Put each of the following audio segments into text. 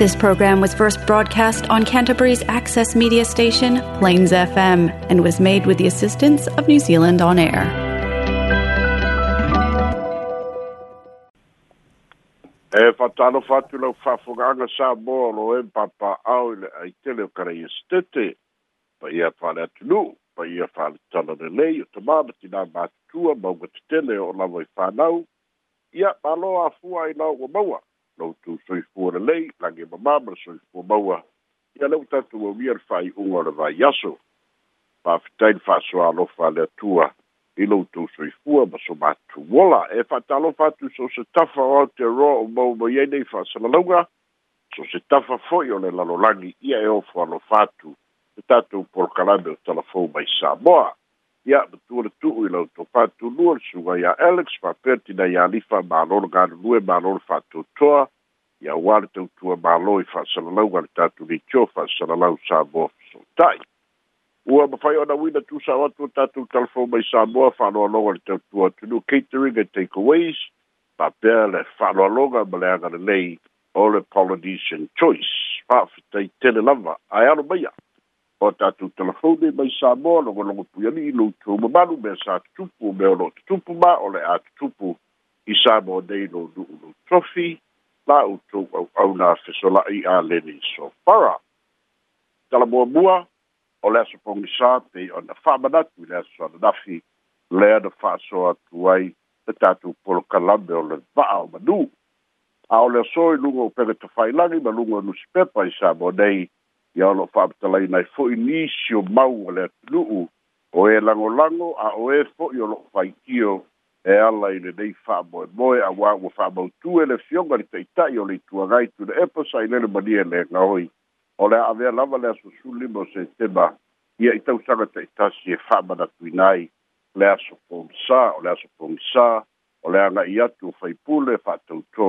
This program was first broadcast on Canterbury's access media station, Plains FM, and was made with the assistance of New Zealand On Air. E whatano whatu lau whawhunganga sā mō lo e papa au le ai tele o karai estete, pa ia whale atunu, pa ia whale tala le lei o te māmati nā mātua maunga te tele o lawa i whanau, ia malo a fua i lau o maua. loutou soifua lelei lage mamama soifua maua ia leu tatou auia le fa'ai'uga o le vaiaso mafetai le fa'asoalofa fa le atua i loutou soifua ma so wola e fa'atalofa atu so se tafa o ro o maumai ai nei fa'asalalauga so se tafa fo'i o le lalolagi ia e ofo alofa atu le tatou polokalame o talafou mai samoa ia matua le tu'u i lautou fa'atulua le sugai a alex fa'apea tinai alifa mālolo galulue mālolo fa'atotoa ia auā le tautua mālo i fa'asalalau a le tatou leitio fa'asalalau samoa fesoota'i ua mafai ona uina tusao atu o tatou telephone mai samoa fa'aloaloga le tautua tunu catering and takeaways mapea le fa'aloaloga ma le o le polynesian choice fa'afetaitele lava ae alo maia o tatou telefone mai samoa logologo pui ali'i loutou mamalu mea sa tutupu o mea o lo'o tutupu ma o le a la uto au au na fiso la i a leni so para tala mua mua o lea so pongi sa pe o na fa manatu i lea so anafi lea na fa so atu ai te tatu polo kalambe o le vaa o manu a o lea so i lungo o pere tafai langi ma lungo o nusi pepa i sa mo nei i a olo fa apitala i nai fo inisio mau o lea tunuu o e lango lango a o e fo i olo fai kio e ala i lenei fa'amoemoe auā ua fa'amautū e le fioga le taʻitaʻi o le ituagai tule'eposa i le le mania e lega hoi o le a'avea lava le asosulima o setema ia i tausaga taʻitasi e fa'amanatuina ai le aso fogisā o le aso fogisā o le aga'i atu o faipule fa'atautō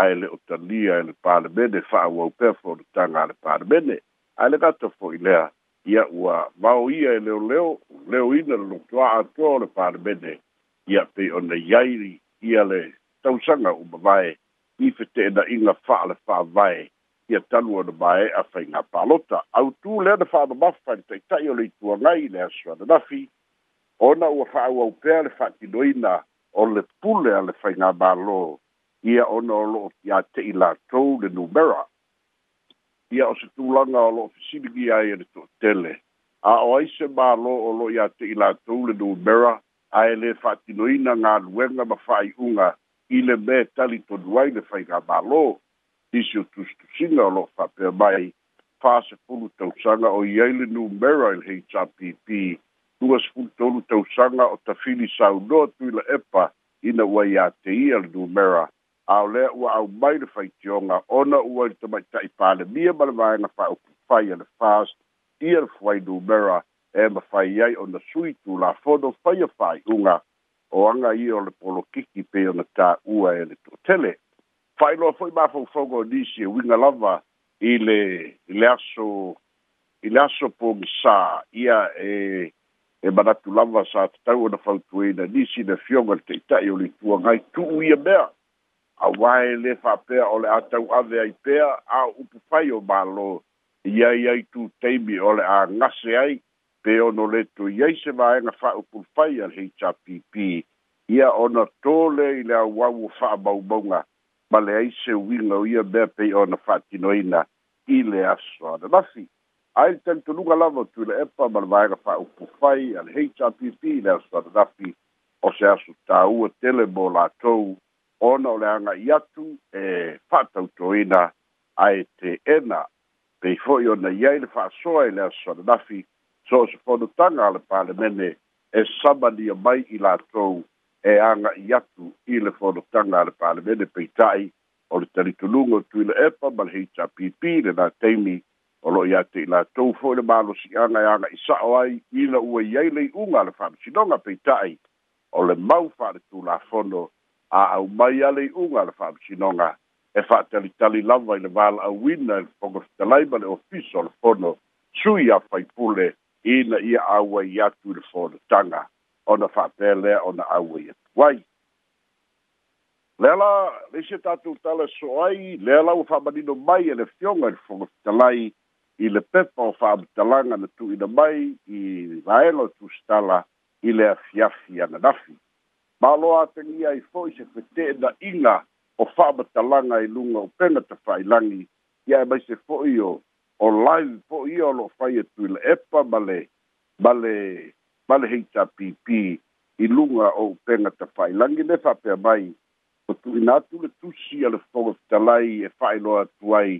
ae le otalia e le palemene fa'auau pea folutaga a le palemene ae le gata fo'i lea ia ua mao e leoleo leoina le lotoa'a atoa o le palemene ia pe o na iairi ia le tausaga uma vae i fetenaʻiga faale faavae ia talu ona mae a faigā palota autū lea na faamamafa fa le taʻitaʻi o le ituagai le asoananafi ona ua faauau pea le faatinoina o le pule a le faigā mālō ia ona o loo iā teʻi latou le numera ia o se tulaga o loo fesiligi ai e le toʻatele a o ai se mālō o loo iā teʻi latou le numera ae lē fa'atinoina galuega ma fa'ai'uga i le me tali todu ai le faigamālō isi o tusitusiga o lo'o fa'apea mai fasefulu tausaga o i ai le numera i le hpp duasefulu tolu tausaga o tafili saunoa tui la epa ina ua iā te ia le numera a o lea ua aumai le faitioga ona ua i le tamaita'i palemia ma le vaega fa'aupufai a le fast ia le fuai numera e ma fai ai o na sui tu la fodo fai a fai unga o anga i o le polo kiki pe o na ta ua e le tu tele. Fai loa fai ma fau fogo o nisi e winga lava i le, i aso i le aso po misa ia e e manatu lava sa te tau o na fau tu e na nisi na fionga te itai o le tua ngai tu ia mea a wae le fa pea o le atau ave ai pea a upu fai o malo ia ia tu teimi ole le a ngase ai pe ono le tu yei se vaenga fa upul fai al HRPP ia ona tole i le au au fa abaubonga ma le aise winga o ia bea pe ona fa ina i le aso ane mafi ai tan tu lunga lava tu le epa ma le vaenga fa upul fai al HRPP i le aso ane mafi o se aso taua tele mo la tou ona o le anga iatu e fa tautoina ae te ena pe fo i ona iei le fa asoa i le aso ane mafi so o se fonotaga a le palemene e samania mai i latou e aga i atu i le fonotaga a le palemene peita'i o le talitonuga o tuila epa ma le hpp lenā taimi o lo'o iā te i latou fo'i le malosi'aga e aga i sa'o ai i na ua i ai leiʻuga a le fa'amasinoga peita'i o le mau fa'aletulafono a au mai a leiʻuga a le fa'amasinoga e fa'atalitali lava i le valaauina e le fogafitalai ma le ofiso o le fono sui a faipule ina ia aua i atu i le fonotaga ona fa'apelea ona aua i atu ai lela leisi e tatou tala so ai lea lau fa'amanino mai e le fioga i le fogafitalai i le pepa o fa'amatalaga na tu'ina mai i laega o tusitala i le afiafi ananafi maloa atagia ai fo'i se fetē'ena'iga o fa'amatalaga i luga upega tafailagi ia e mai se fo'i o o live po ia lo fai e tu le epa male male male hei ta pipi i lunga o penga ta fai langi ne fa pe mai o tu ina tu le tusi a le fonga fitalai e fai loa tuai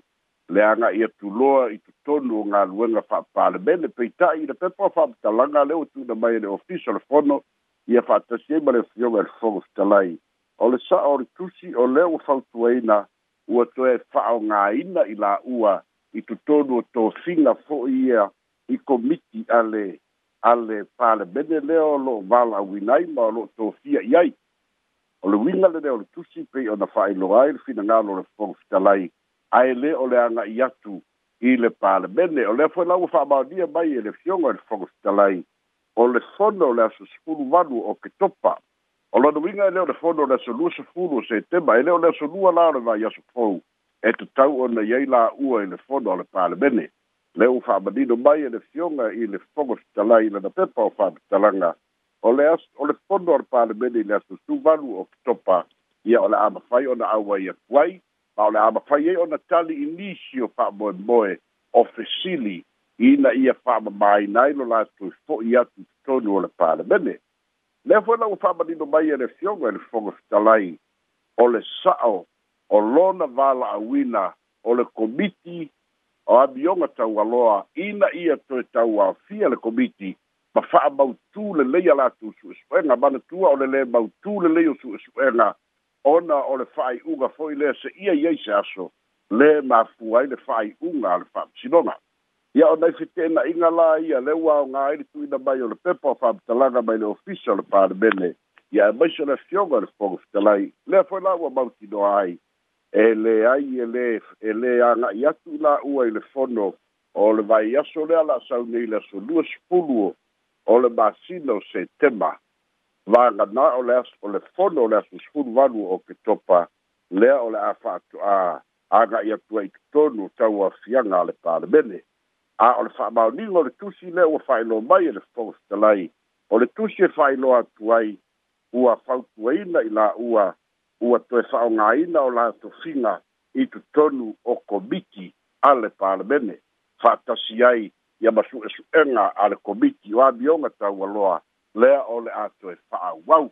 le anga ia tu loa i tu tonu o ngā luenga fa pale bene pe ita i le pepo fa pitalanga le o tu na mai e le ofiso le fono ia fa tasi e male fionga le fonga fitalai o le sa o le tusi o le o na ua toe ina i ua i tutonu o tō finga fō ia i komiti ale ale pāle mene leo lo wala winai ma lo tō fia iai. O le winga le leo le tusi pe o na whae lo ai le fina ngalo le fōng fitalai ai le o le anga i atu i le pāle mene. O le fōi lau wha maudia mai e le fionga le fōng fitalai o le fono le aso sifuru wanu o ke topa. O le winga e leo le fono le aso lua sifuru o se tema e leo le aso lua lāre vai aso fōu. e tatau ona iai la'ua i le fono o le palemene le ua fa'amanino mai e le fioga i le fogo fetalai i lana pepa o fa'amatalaga o le as o le fono o le palemene i le aso o topa ia o le a ona aua i aku ma o le a ai ona tali i nisi o fa'amoemoe o fesili ina ia fa'amamāina ai lo latou fo'i atu totonu o le palemene lea foi lau fa'amanino mai e le fioga i le fogo fetalai o le sa'o o lona vala'auina o le komiti o amioga taualoa ina ia toe tauāfia le komiti ma fa'amautū lelei a latou mana manatua o le lē mautū lelei o su'esu'ega ona o le fa'ai'uga fo'i lea se'ia i ai se aso lē mafua ai le fa'ai'uga a le fa'amasinoga ia o nai inga la ia le nga ai le tu'uina mai o le pepa o fa'amatalaga mai le ofisa o le palemene ia e maiso le afioga o le foga fetalai lea fo'i la ua mautinoa ai e le ai e le e le anga i atu la ua i le fono o le vai aso le ala sau nei le aso lua spuluo o le masino se tema vanga na o le aso le fono o le aso spulu vanu o ke topa lea o le afatu a anga i atu ai tonu tau a fianga le parmene a o le faa maunin o le tusi le ua failo mai e le fongs te lai o le tusi e failo atu ai ua fautu eina i la ua ua toe fa'aogāina o latofiga i tutonu o komiti a le palemene fa'atasi ai ia ma e su'esu'ega a le komiti o amioga taualoa lea o le atoe fa'auau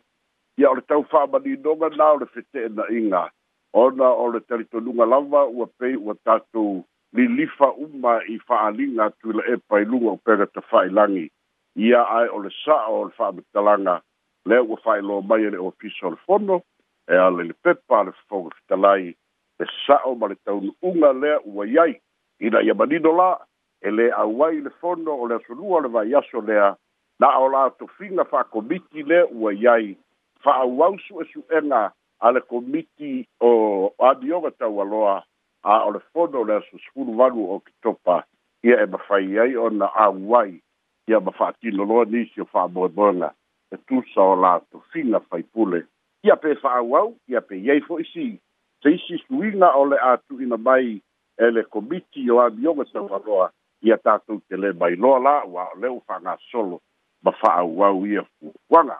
ia o le tau fa'amalinoga na o le fete'ena'iga ona o le talitonuga lava ua pei ua tatou lilifa uma i fa'aaliga atu i la e pailuga o pega tafa'ailagi ia ae o le sa'o o le fa'amatalaga lea ua fa'ailo mai e le ofisa o le fono e ale le pepa le fautalai e sa'o ma le taulu'uga lea ua iai ina ia manino la e lē au ai le fono o le asolua o le vaiaso lea na o la fa'akomiti lea ua iai fa'auau e su'esu'ega a le komiti o adioga taualoa a o le fono o le aso sefulu valu o kitopa ia e mafai ai ona au ai ia ma fa'atiloloa nisi o fa'amoemoega e tusa o la faipule ia pe fa'auau ia pe iai fo'i si se isi suina o le a tu'ina mai e le komiti o amioga saualoa ia tatou tele mai loa la ua o leu fa'agasolo ma fa'auau ia fuafuaga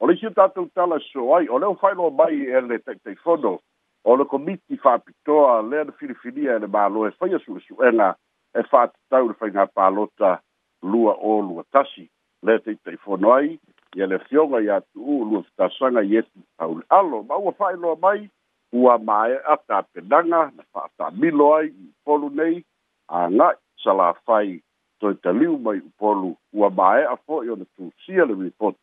o le isi o tatou tala so ai o leu fa'ailoa mai e le taʻitaifono o le komiti fa'apitoa lea le filifilia e le mālo e faia su'esu'ega e fa'atatau le faigā palota lua o lua tasi le taʻitaifono ai ia le fioga iā tu'u luafutasaga paul alo ma ua fa'ailoa mai ua mae'a tapenaga na fa'atamilo ai i polu nei aga'i salafai toe taliu mai upolu ua mae'a fo'i ona tusia le report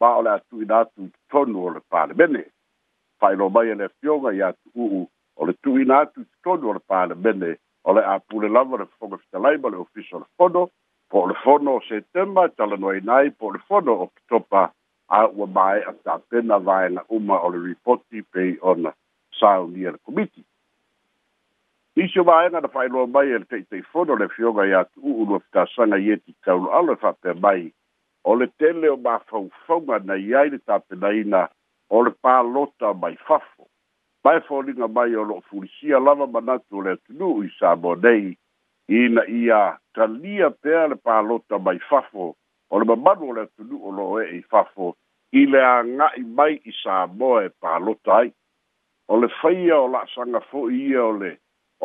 ma o le atu'ina atu i totonu o le palemene fa'ailoa mai e le fioga iā tu'u'u o le tu'uina atu i totonu o le palemene o le a pule lava le fofoga fitalai ma le ofisa o le fono po le fono o setema e talanoa inai po le fono o ptopa a ua mae a tapena vaena uma o le ripoti pei ona saunia le komiti isi o vaega na faailoa mai e le taʻitaifono le fioga iā tuuu lua fetasaga ie tikaulaalo e faapea mai o le tele o mafaufauga nai ai le tapenaina o le palota mai fafo mae foliga mai o loo fulisia lava manatu o le atunuu i sa mo nei ina ia talia pea le palota mai fafo o le mamanu o le atunuu loo e i fafo i le aga'i mai i sa moa e palota ai o le faia o la'asaga fo'i ia o le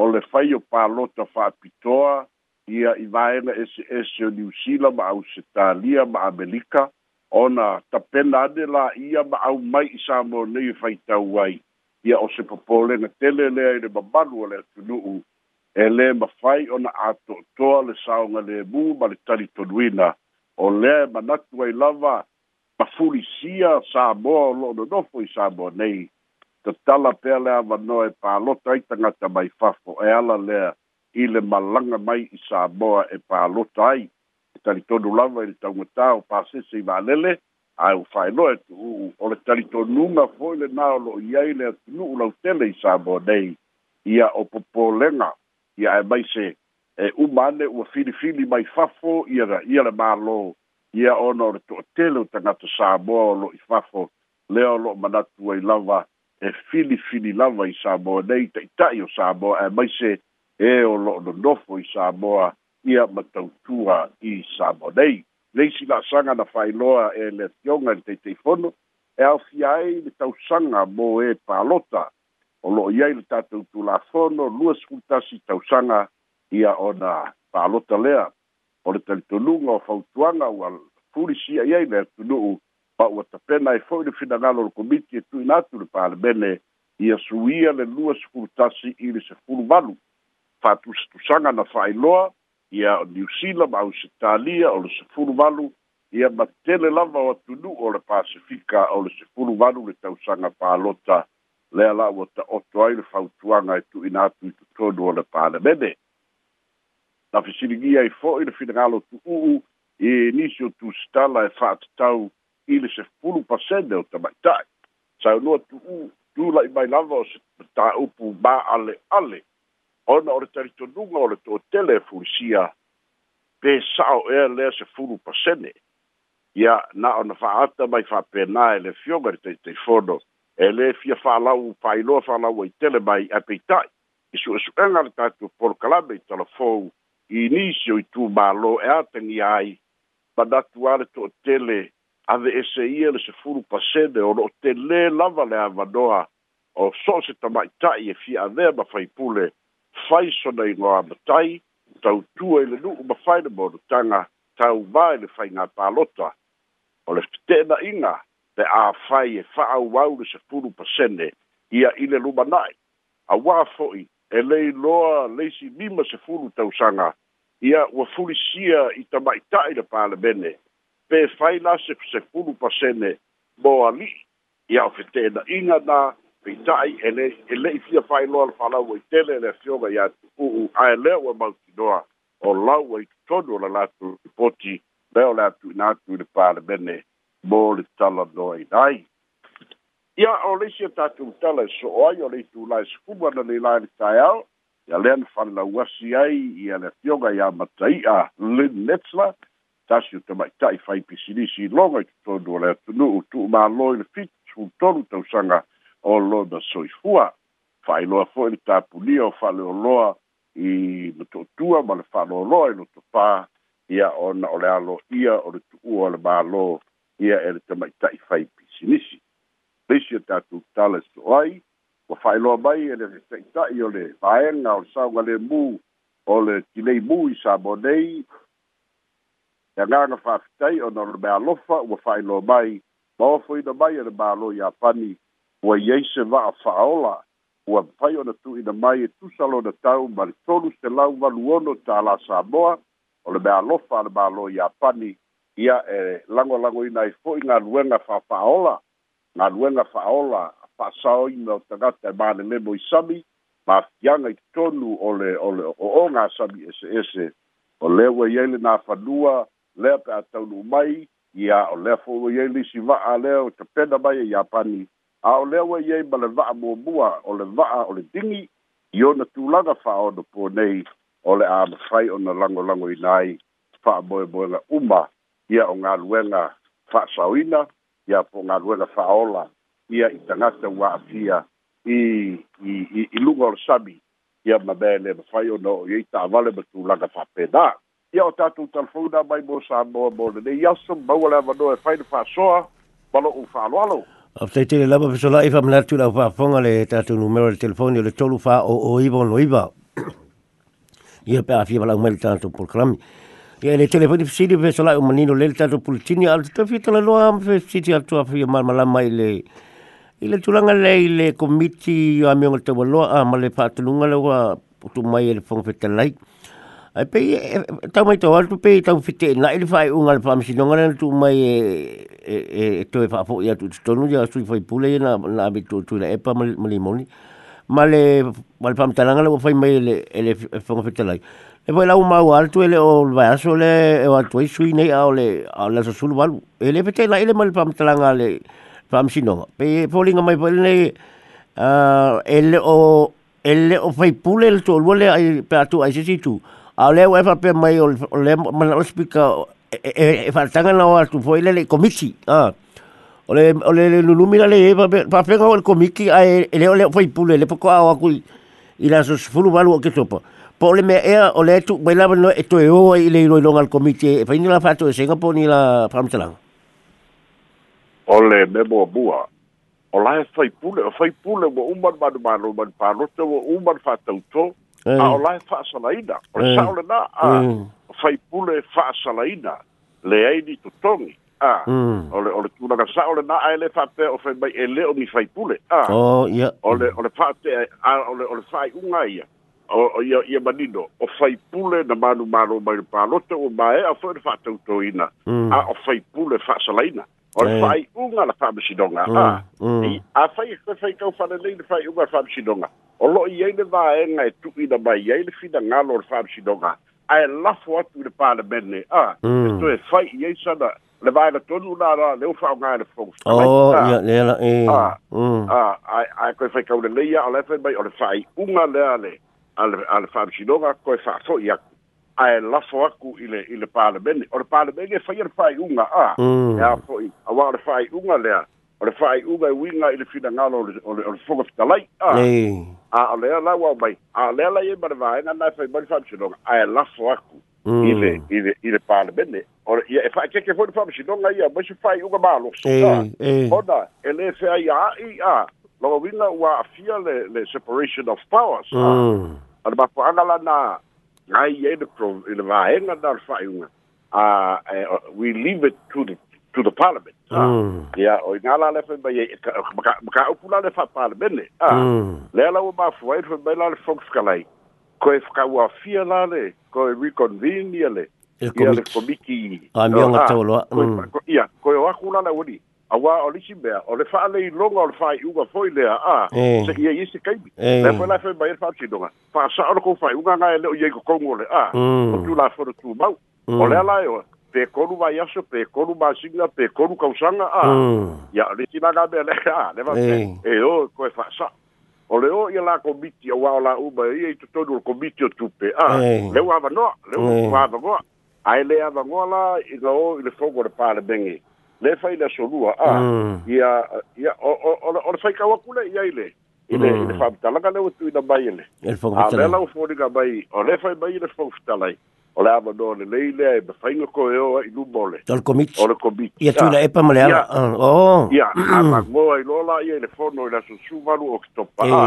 o le fai o palota fa'apitoa ia i vaega eseese o niusila ma ausetalia ma amelika ona tapena ane la ia ma au mai i sa mo nei e faitau ia o se na tele lea i le mamanu o le atunuu e lē mafai ona atoatoa le saoga lēmū ma le talitonuina o lea e manatu ai lava ma fulisia sa moa o lo'o nonofo i sa moa nei tatala pea le avanoa e palota ai tagata mai fafo e ala lea i le malaga mai i sa moa e palota ai e talitonu lava i le taugatā o pasese i valele ae ua faailoa e tuu'u o le talitonuga fo'i lenā o lo'o i ai le atunu'u lautele i sa moa nei ia o popolega ia e mai se e uma ane ua filifili mai fafo ia ra ia le malo ia ona o le toʻatele o tagata samoa o loʻi fafo lea o loo manatu ai lava e filifili lava i samoa nei tai o samoa e mai se e o loo nonofo i samoa ia matautua i samoa nei la sanga na failoa e le afioga i te taiteifono e au ai le tau sanga mo e palota o lo iai le tatou tulafono lua sekulitasi tausaga ia ona palota lea o le talitonuga o fautuaga ua fulisia iai le atunuu ma ua tapena e foi le finagalo o le komiti e tuina atu le palemene ia suia le lua sekulitasi i le sefulu valu fatusatusaga na faailoa ia new zealand ma ausitalia o le sefulu valu ia matele lava o atunuu o le pasifika o le sefulu valu le tausaga palota lea la ua ta'oto ai le fautuaga e tu'ina atu i totonu o le palemene na fesiligia ai fo'i le finagalo tu'u'u i nisi o tusitala e fa'atatau i le sefulu pasene o tama'ita'e saunua tu'u tula'i mai lava o se tāupu ma'ale'ale ona o le talitonuga o le to'otele e fulisia pe sa'o ea lea sefulu pasene ia na ona fa'aata mai fa'apenā e le fioga le taitaifono e le fia whālau whāiloa whālau ai tele mai a pei tai. I su esu engar por kalame i tala fōu i tu malo e atangi ai ma natu are tō tele a ve ese ia le se furu pasene o no te le lava le a vanoa o so se tamai tai e fia a vea ma whai pule whai sona i ngā matai tau tu i le nuku ma whai na mōru tanga tau mai le fai na palota o le fitena inga the a fai e fa au au le se furu pasene ia i luma nai. A wā e lei loa leisi mima se furu tausanga ia ua furisia i ta mai tai pāle bene pe fai la se se furu pasene mo a li ia o fetena inga nā pe tai e le e le i fia fai loa le whalau i tele le fioga i atu uu a e leo e mauti noa o lau e tonu o la latu i poti leo le atu i nātu i le pāle bene mo tala noi nai. Ia o lesi e tala e so ai o le itulā e sukuma na leilā le taeao ia lea ai ia le afioga matai a lin netzler tasi o tamaita'i faipisilisi iloga i totonu o le atunu'u tu'umālō i le tau sanga o lona soifua fa'ailoa fo'i le tapulia o loa i le no ma le fa'alōloa i lo ia ona o le alo ia o le tu'ua le mālō ia e le tamaitaʻi faipisinisi leisi e tatou tala soai ua faailoa mai e le taʻitaʻi o le faega o le sauga lemū o le tilei mū i samo nei e agaga faafitai ona ole mealofa ua faailoa mai ma ofoina mai e le mālo iapani ua i ai se va afaaola ua fai ona tuuina mai e tusalona tau ma le tolu selau valu ono tala samoa o le mealofa a le mālo iapani ia e lango lango ina i fo inga luenga fa faola na luenga faola fa sao i me o tagata e mane me mo i ma fianga i tonu o le o le o o nga sami ese ese o le wa yele na fa dua le pe a taunu mai ia o le fo wa yele si va a le o te penda mai e i pani a o le wa yele ma le va a mo mua o le va a o le dingi i o na tulaga fa o do po nei o le a mafai o na lango lango i nai fa a boe boe la umaa ia o ngā luenga whaasawina, ia po ngā luenga whaola, ia i tangata wā afia i, i, i, i lunga o sabi, ia ma bēne ma whai o no, ia i tā vale ma tū langa whapena. Ia o tātou talfona mai mō sā mōa mōne, ne iasam, maua lea wano e whai na whaasoa, malo o whaaloalo. Of te tele lava pe sola ifa mna tu la pa fonga le ta tu numero de telefoni le tolu fa o o ibo no iba. Ia pe afia bala mel tanto por Ya le telefoni fisili pe solai umanino e le le tato pulitini al tato fita la loa am fisiti al tato fia mal malama ile. Ile tulanga le ile komiti yo amiongal tawa loa am le patulunga le wa tu mai el fong fita lai. Ai pe ye e, tau mai tawa tu pe tau fite na e ele fai unga le pam sinonga le tu mai e e to e fafo ya tu tonu ya sui fai pule na na bi tu tu le epa mal malimoni. Male mal pam talanga le fai mai ele ele fong lai. E vai lau mau altu ele o vai aso le e o atu ai sui nei ao le ao le sasulu walu. E le pete na ele mali pamtalanga le pamsinonga. Pe polinga mai pa nei ele o ele o fai pule le tolu le ai pe atu ai sisi tu. Ao leo e fape mai o le mana o spika e faltanga e, e, e na o atu foi le le komisi. Ah. Ole ole lulumina le pa pe o komiki ai ele o fai pule le poko ao aku i la sasulu walu o ke topa. Pole me mea ea o le tu mai lava no e toe oa i le ilo ilonga al komite e paini la fatu e Singapore ni la pamitalanga. Ole le memo mua. O la e fai pule, o fai pule wa uman manu manu manu pālote wa uman fatau tō. A o la e whaasalaina. O le saole na a fai pule e whaasalaina le aini tutongi. Ah, mm. ole ole tuna ka saole na ele fa pe o fe mai ele oh, o mi fai pule. Ah. Oh, yeah. Ole ole fa te ole ole fai unga ia. o ia ia manino o faipule na maro mai le palote ua maeʻa foʻi le faatautoina mm. a o faipule faasalaina eh. o Fai faaiʻuga la faamasinoga a mm, mm. i afai faikau e falelei le faaiʻuga le faamasinoga o lo ai le vaega e tu'uina mai ai le finagalo e e oh, eh. o le faamasinoga ae lafo atu i le palemene a e toe fai i ai da le vae la tonu la la leu faaogā e le fogofitalaiia lela e a ae koe faikau lelei a o le afai o le faaiʻuga le ale ale fa sinoga ko fa so ia ai la fo aku ile ile parlament o parlament e fa fa unga a mm. ia fo a wa fa unga le or fa unga winga ile fina ngalo and o fo ka lai a a le la wa mai a e le la mm. ye bar and na na fa bar fa sinoga ai la fo aku ile ile ile parlament e. o ia e fa ke ke fo fa sinoga ia mo fa unga so ona magauina ua afia le le separation of powers mm. a ah, le mapuaga lana gai ai le vaega na le fa'aiuga a we leave it to the to the parliament yeah, mm. ah, mm. o e inā la le fai mai ai makaupu la le fa'apalemene a lea laua mafua ai le fai mai la le faukifakalai koe fakauafia la le koe reconvene ia le e ia le komiti amioga ah, tauloa e mm. ia koe o aku lana uani awa o lisi mea, o le faa lei longa o le faa iunga foi lea a, eh. se ia isi kaimi. Eh. Le fai lai fai mai e faa tinonga. Faa sa ono kou faa iunga ngai e leo iego kongo le a, mm. o tu lai fono tu mau. Mm. O lea lai oa, pe konu mai aso, pe konu mai singa, pe konu kausanga a, mm. ia o lisi langa mea le a, le va mea, eh. e o koe faa sa. O leo ia la komiti awa o la uba, e ia i tutonu o komiti o tupe a, leo ava noa, leo ava noa. Ai lea ava noa la, i ngao i le fogo le pale bengi. le fai la solua a ia mm. ia o le fai kauaku le iai le i le i le mm. fa'amatalaga le uatuina mai ele a le lau foliga mai o le fai mai e i le e faufitala e ai o le no lelei lea e mafaiga koeoa i luma o le o le komiti o le komiti ia tuila epa ma le ala ah, o ia a magoa i loa la ia i le fono i la susu valu o ketopa a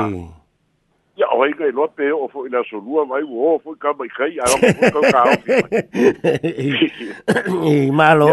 ia o ai kai loa pe o fo ina so lua mai o fo ka mai kai a o fo ka ka o e malo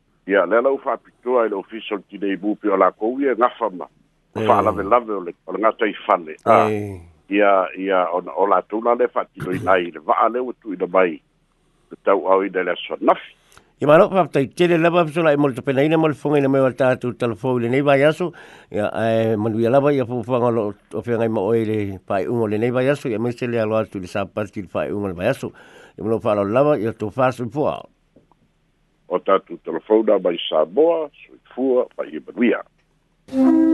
ia le lau faapitoa i e le official tinei bupi o lakou ia gafa ma faalavelave o le gata i fale ah, ia ia o latou la le faatinoina ai le va'a le ua tuuina mai le tauaoina i le aso nafi ia malo faapataitele lava fesolaʻi e mo le topenaina ma le fogaina mai o le tatou talafou i lenei vaiaso ia ae eh, manuia lava ia fofoaga o loo feagai ma oe i le faaiʻuga o lenei vaiaso ia maise le alo atu i le sapati le faaiʻuga o le vaiaso ia malo faalaolelava ia tofasoi foa o tatu telefona mai saboa soifua mai ia manuia